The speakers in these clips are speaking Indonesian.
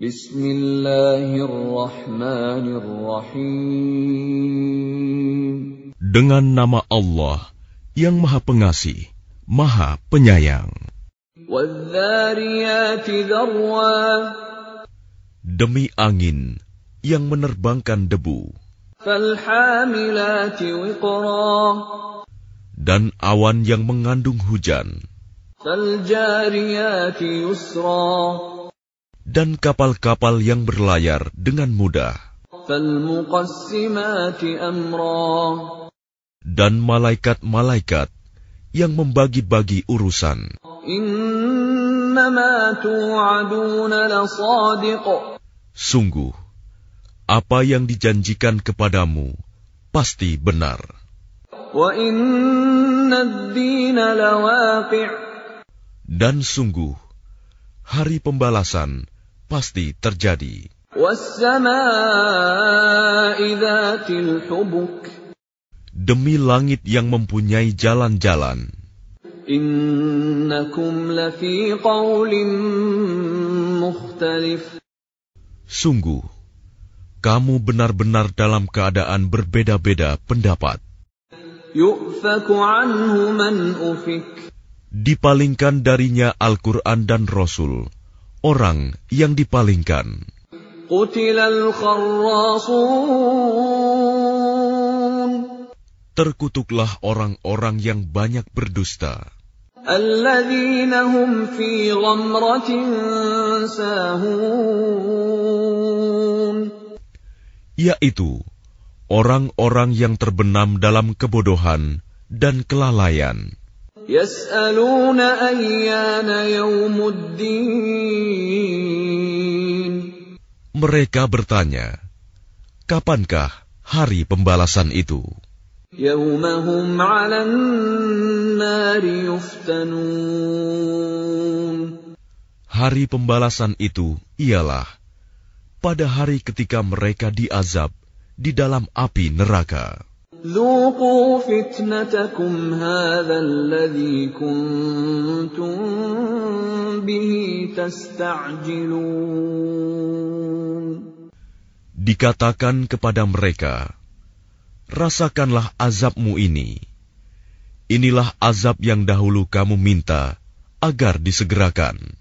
Bismillahirrahmanirrahim. Dengan nama Allah yang Maha Pengasih, Maha Penyayang. Demi angin yang menerbangkan debu. Dan awan yang mengandung hujan. Dan kapal-kapal yang berlayar dengan mudah. Dan malaikat-malaikat yang membagi-bagi urusan. Sungguh, apa yang dijanjikan kepadamu pasti benar. Dan sungguh, hari pembalasan pasti terjadi. Demi langit yang mempunyai jalan-jalan. Sungguh, kamu benar-benar dalam keadaan berbeda-beda pendapat. Dipalingkan darinya Al-Quran dan Rasul, orang yang dipalingkan. Terkutuklah orang-orang yang banyak berdusta. Yaitu orang-orang yang terbenam dalam kebodohan dan kelalaian. Mereka bertanya, kapankah hari pembalasan itu? Hari pembalasan itu ialah pada hari ketika mereka diazab di dalam api neraka. Dikatakan kepada mereka, rasakanlah azabmu ini. Inilah azab yang dahulu kamu minta agar disegerakan.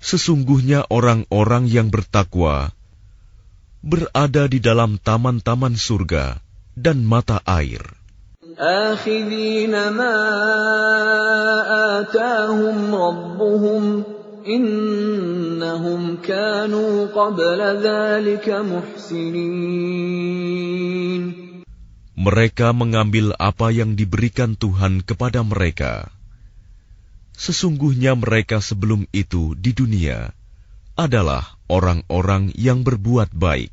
Sesungguhnya orang-orang yang bertakwa berada di dalam taman-taman surga dan mata air. Mereka mengambil apa yang diberikan Tuhan kepada mereka. Sesungguhnya mereka sebelum itu di dunia adalah orang-orang yang berbuat baik.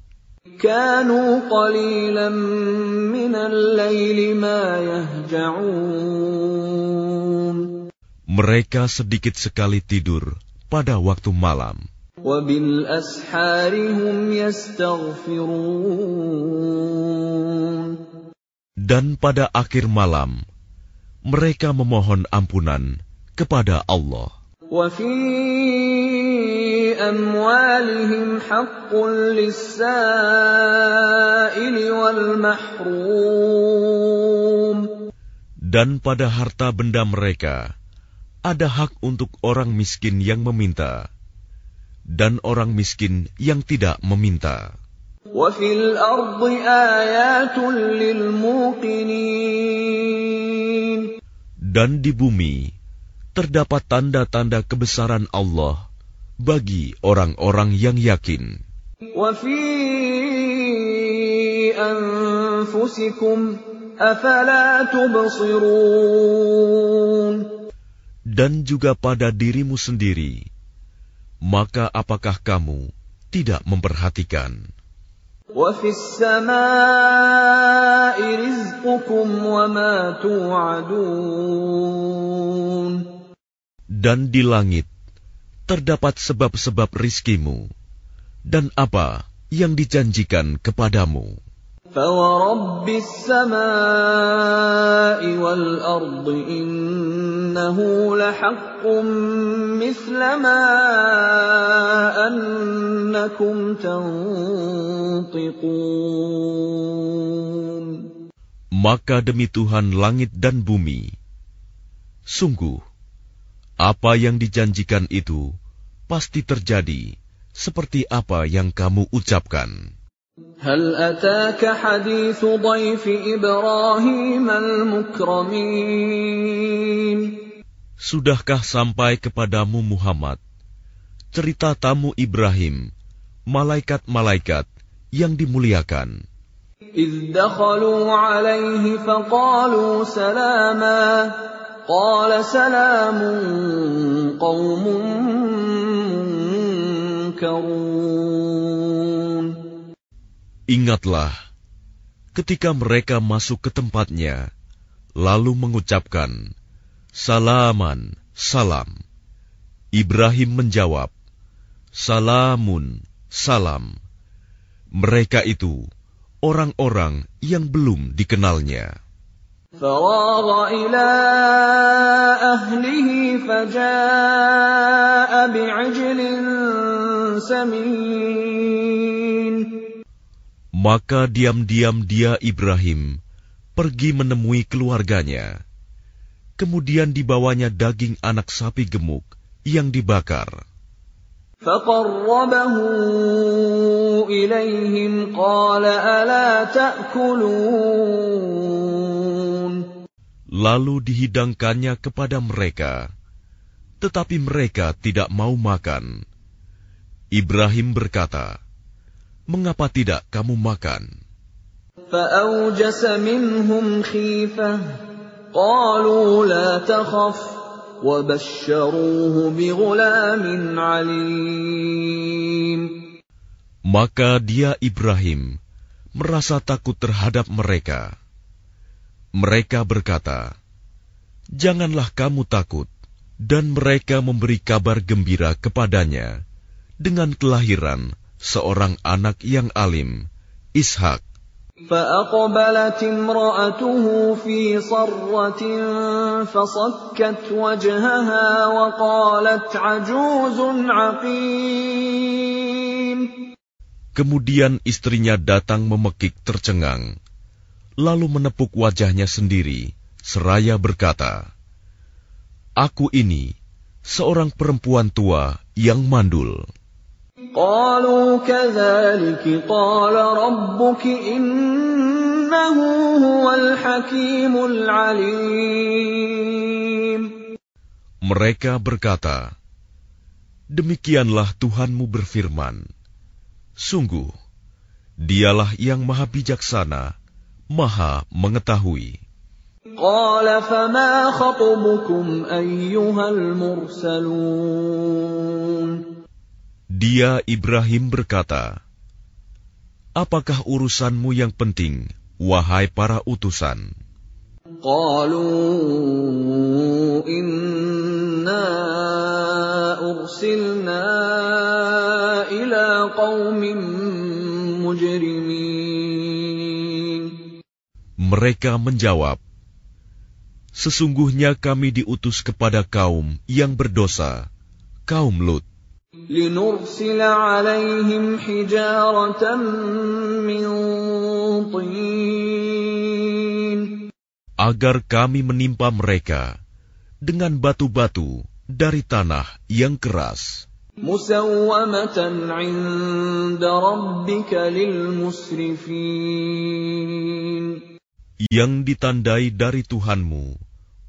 Mereka sedikit sekali tidur pada waktu malam. Dan pada akhir malam, mereka memohon ampunan kepada Allah. Dan pada harta benda mereka, ada hak untuk orang miskin yang meminta, dan orang miskin yang tidak meminta. Dan di bumi terdapat tanda-tanda kebesaran Allah bagi orang-orang yang yakin. Dan juga pada dirimu sendiri, maka apakah kamu tidak memperhatikan? Dan di langit terdapat sebab-sebab rizkimu dan apa yang dijanjikan kepadamu. فورب السماء والأرض إنه لحق مثل ما أنكم تنطقون Maka demi Tuhan langit dan bumi, sungguh apa yang dijanjikan itu pasti terjadi seperti apa yang kamu ucapkan. هل أتاك حديث ضيف إبراهيم المكرمين Sudahkah sampai kepadamu Muhammad cerita tamu Ibrahim, malaikat-malaikat yang dimuliakan? إذ دخلوا عليه فقالوا سلاما قال سلام قوم منكرون Ingatlah ketika mereka masuk ke tempatnya, lalu mengucapkan, Salaman, salam. Ibrahim menjawab, Salamun, salam. Mereka itu orang-orang yang belum dikenalnya. فراغ إلى أهله فجاء بعجل سمين Maka diam-diam dia Ibrahim pergi menemui keluarganya. Kemudian dibawanya daging anak sapi gemuk yang dibakar. فقربه إليهم قال ألا تأكلون Lalu dihidangkannya kepada mereka, tetapi mereka tidak mau makan. Ibrahim berkata, mengapa tidak kamu makan? Maka dia Ibrahim merasa takut terhadap mereka. Mereka berkata, Janganlah kamu takut. Dan mereka memberi kabar gembira kepadanya dengan kelahiran seorang anak yang alim, Ishak. فأقبلت امرأته في صرة فصكت وجهها وقالت عجوز عقيم Kemudian istrinya datang memekik tercengang, lalu menepuk wajahnya sendiri, seraya berkata, Aku ini seorang perempuan tua yang mandul. قالوا كذلك قال ربك إنه هو الحكيم العليم Mereka berkata, Demikianlah Tuhanmu berfirman, Sungguh, dialah yang maha bijaksana, maha mengetahui. قال فما خطبكم أيها المرسلون dia Ibrahim berkata, Apakah urusanmu yang penting, wahai para utusan? Qalu inna ursilna ila qawmin mujrimin. Mereka menjawab, Sesungguhnya kami diutus kepada kaum yang berdosa, kaum Lut لنرسل عليهم حجارة من طين agar kami menimpa mereka dengan batu-batu dari tanah yang keras, مسومة عند ربك للمسرفين yang ditandai dari Tuhanmu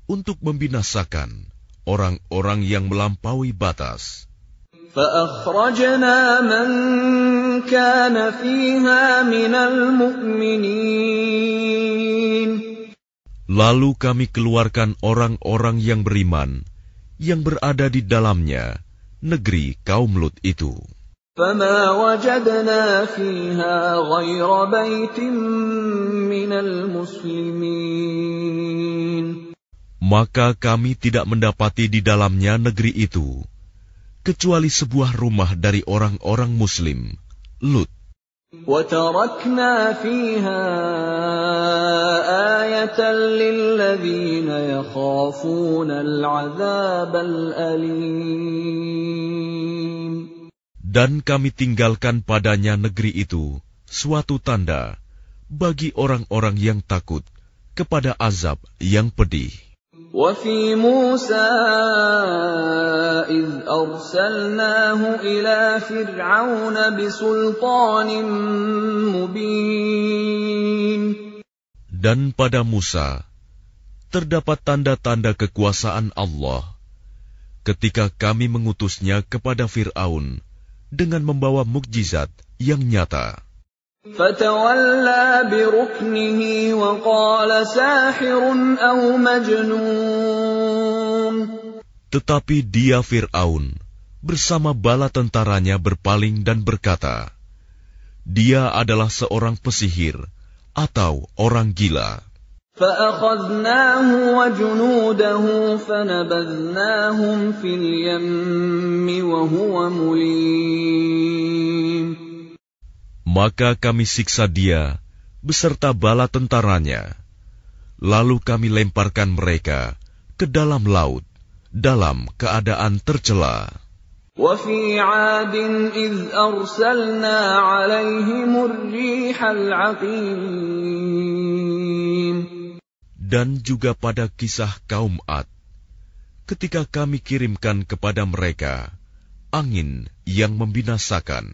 untuk membinasakan orang-orang yang melampaui batas. فأخرجنا من كان فيها من المؤمنين Lalu kami keluarkan orang-orang yang beriman yang berada di dalamnya, negeri kaum Lut itu. فما وجدنا فيها غير بيت من المسلمين Maka kami tidak mendapati di dalamnya negeri itu, kecuali sebuah rumah dari orang-orang Muslim, Lut. وتركنا فيها آية للذين يخافون العذاب الأليم Dan kami tinggalkan padanya negeri itu suatu tanda bagi orang-orang yang takut kepada azab yang pedih. وفي موسى إذ أرسلناه إلى فرعون بسلطان مبين Dan pada Musa terdapat tanda-tanda kekuasaan Allah ketika kami mengutusnya kepada Fir'aun dengan membawa mukjizat yang nyata. فتولى بركنه وقال ساحر أو مجنون Tetapi dia Fir'aun bersama bala tentaranya berpaling dan berkata, Dia adalah seorang pesihir atau orang gila. فأخذناه وجنوده فنبذناهم في اليم وهو مليم Maka kami siksa dia beserta bala tentaranya. Lalu kami lemparkan mereka ke dalam laut dalam keadaan tercela. وفي عاد إذ أرسلنا عليهم الريح العقيم Dan juga pada kisah kaum Ad, ketika kami kirimkan kepada mereka angin yang membinasakan.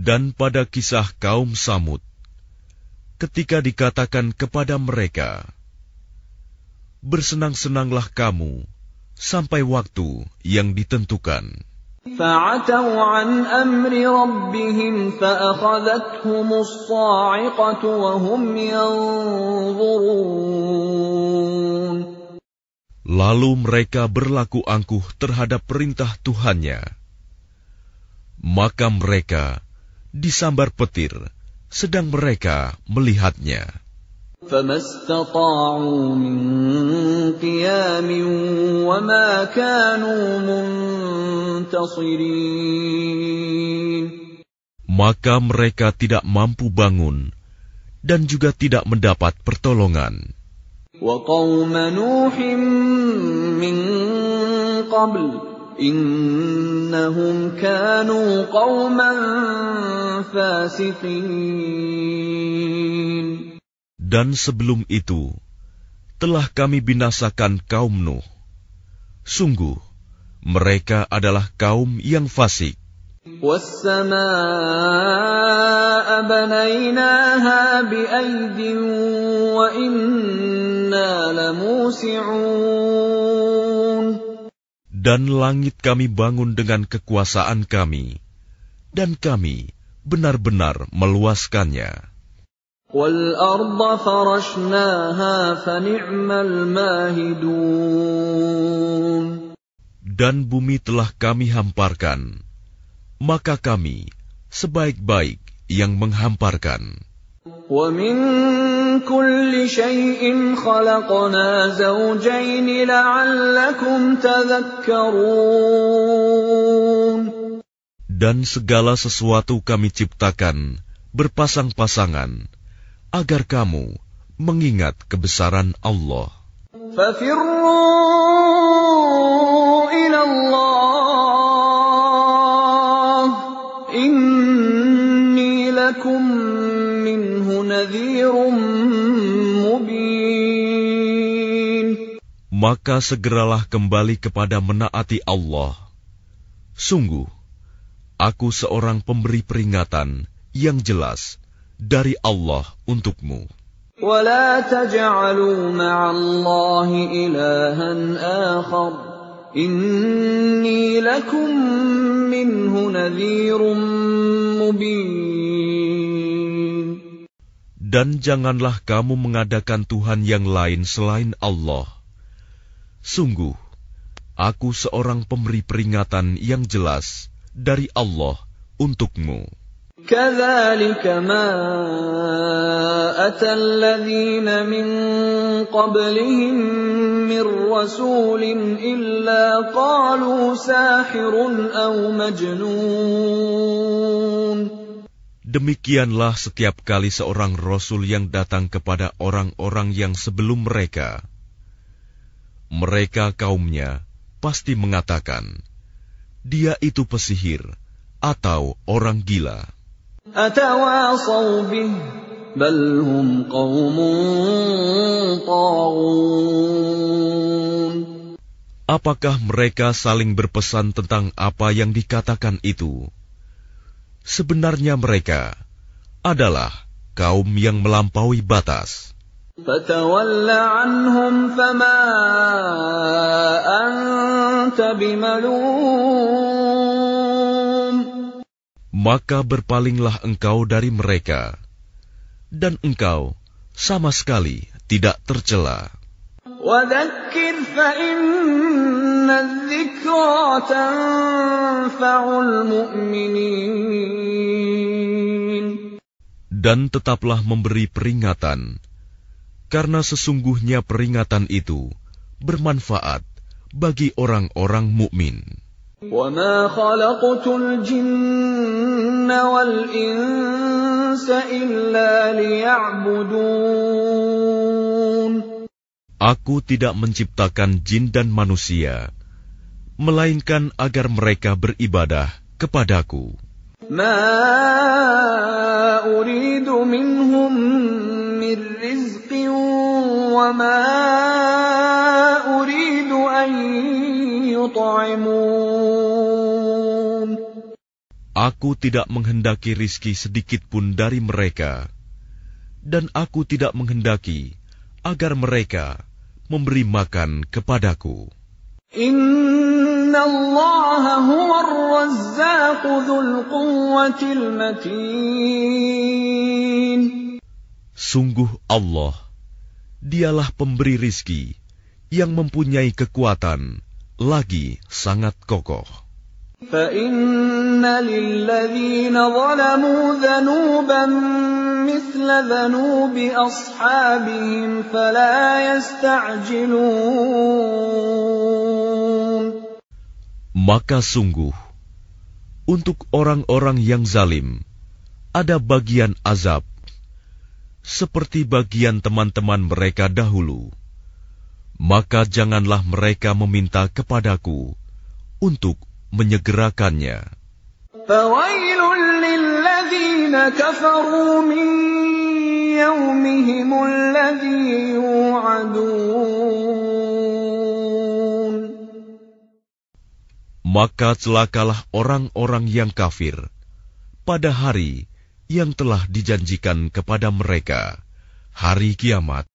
Dan pada kisah kaum Samud, ketika dikatakan kepada mereka, "Bersenang-senanglah kamu sampai waktu yang ditentukan." فعتوا عن أمر ربهم فأخذتهم الصاعقة وهم ينظرون Lalu mereka berlaku angkuh terhadap perintah Tuhannya. Maka mereka disambar petir, sedang mereka melihatnya. فما استطاعوا من قيام وما كانوا منتصرين Maka mereka tidak mampu bangun dan juga tidak mendapat pertolongan. وقوم نوح من قبل إنهم كانوا قوما فاسقين Dan sebelum itu, telah kami binasakan kaum Nuh. Sungguh, mereka adalah kaum yang fasik. Dan langit kami bangun dengan kekuasaan kami, dan kami benar-benar meluaskannya. والأرض فرشناها فنعم الماهدون Dan bumi telah kami hamparkan, maka kami sebaik-baik yang menghamparkan. ومن كل شيء خلقنا زوجين لعلكم تذكرون dan segala sesuatu kami ciptakan berpasang-pasangan agar kamu mengingat kebesaran Allah. Maka segeralah kembali kepada menaati Allah. Sungguh, aku seorang pemberi peringatan yang jelas dari Allah untukmu. ولا تجعلوا مع الله إلها آخر إني لكم منه نذير مبين Dan janganlah kamu mengadakan Tuhan yang lain selain Allah. Sungguh, aku seorang pemberi peringatan yang jelas dari Allah untukmu. كذلك ما أتى الذين من قبلهم من رسول إلا قالوا ساحر أو مجنون Demikianlah setiap kali seorang rasul yang datang kepada orang-orang yang sebelum mereka. Mereka kaumnya pasti mengatakan, dia itu pesihir atau orang gila. Apakah mereka saling berpesan tentang apa yang dikatakan itu? Sebenarnya mereka adalah kaum yang melampaui batas. Maka berpalinglah engkau dari mereka, dan engkau sama sekali tidak tercela. Dan tetaplah memberi peringatan, karena sesungguhnya peringatan itu bermanfaat bagi orang-orang mukmin. وما خلقت الجن والإنس إلا ليعبدون Aku tidak menciptakan jin dan manusia, melainkan agar mereka beribadah kepadaku. ما أريد منهم min rizqin wa ma uridu an. Aku tidak menghendaki rizki sedikit pun dari mereka, dan aku tidak menghendaki agar mereka memberi makan kepadaku. Inna Allah huwa razzaqu dzul quwwatil matin. Sungguh Allah, dialah pemberi rizki yang mempunyai kekuatan, lagi sangat kokoh. فإن للذين ظلموا ذنوبا مثل ذنوب أصحابهم فلا يستعجلون Maka sungguh, untuk orang-orang yang zalim, ada bagian azab, seperti bagian teman-teman mereka dahulu, maka janganlah mereka meminta kepadaku untuk menyegerakannya. Maka celakalah orang-orang yang kafir pada hari yang telah dijanjikan kepada mereka, hari kiamat.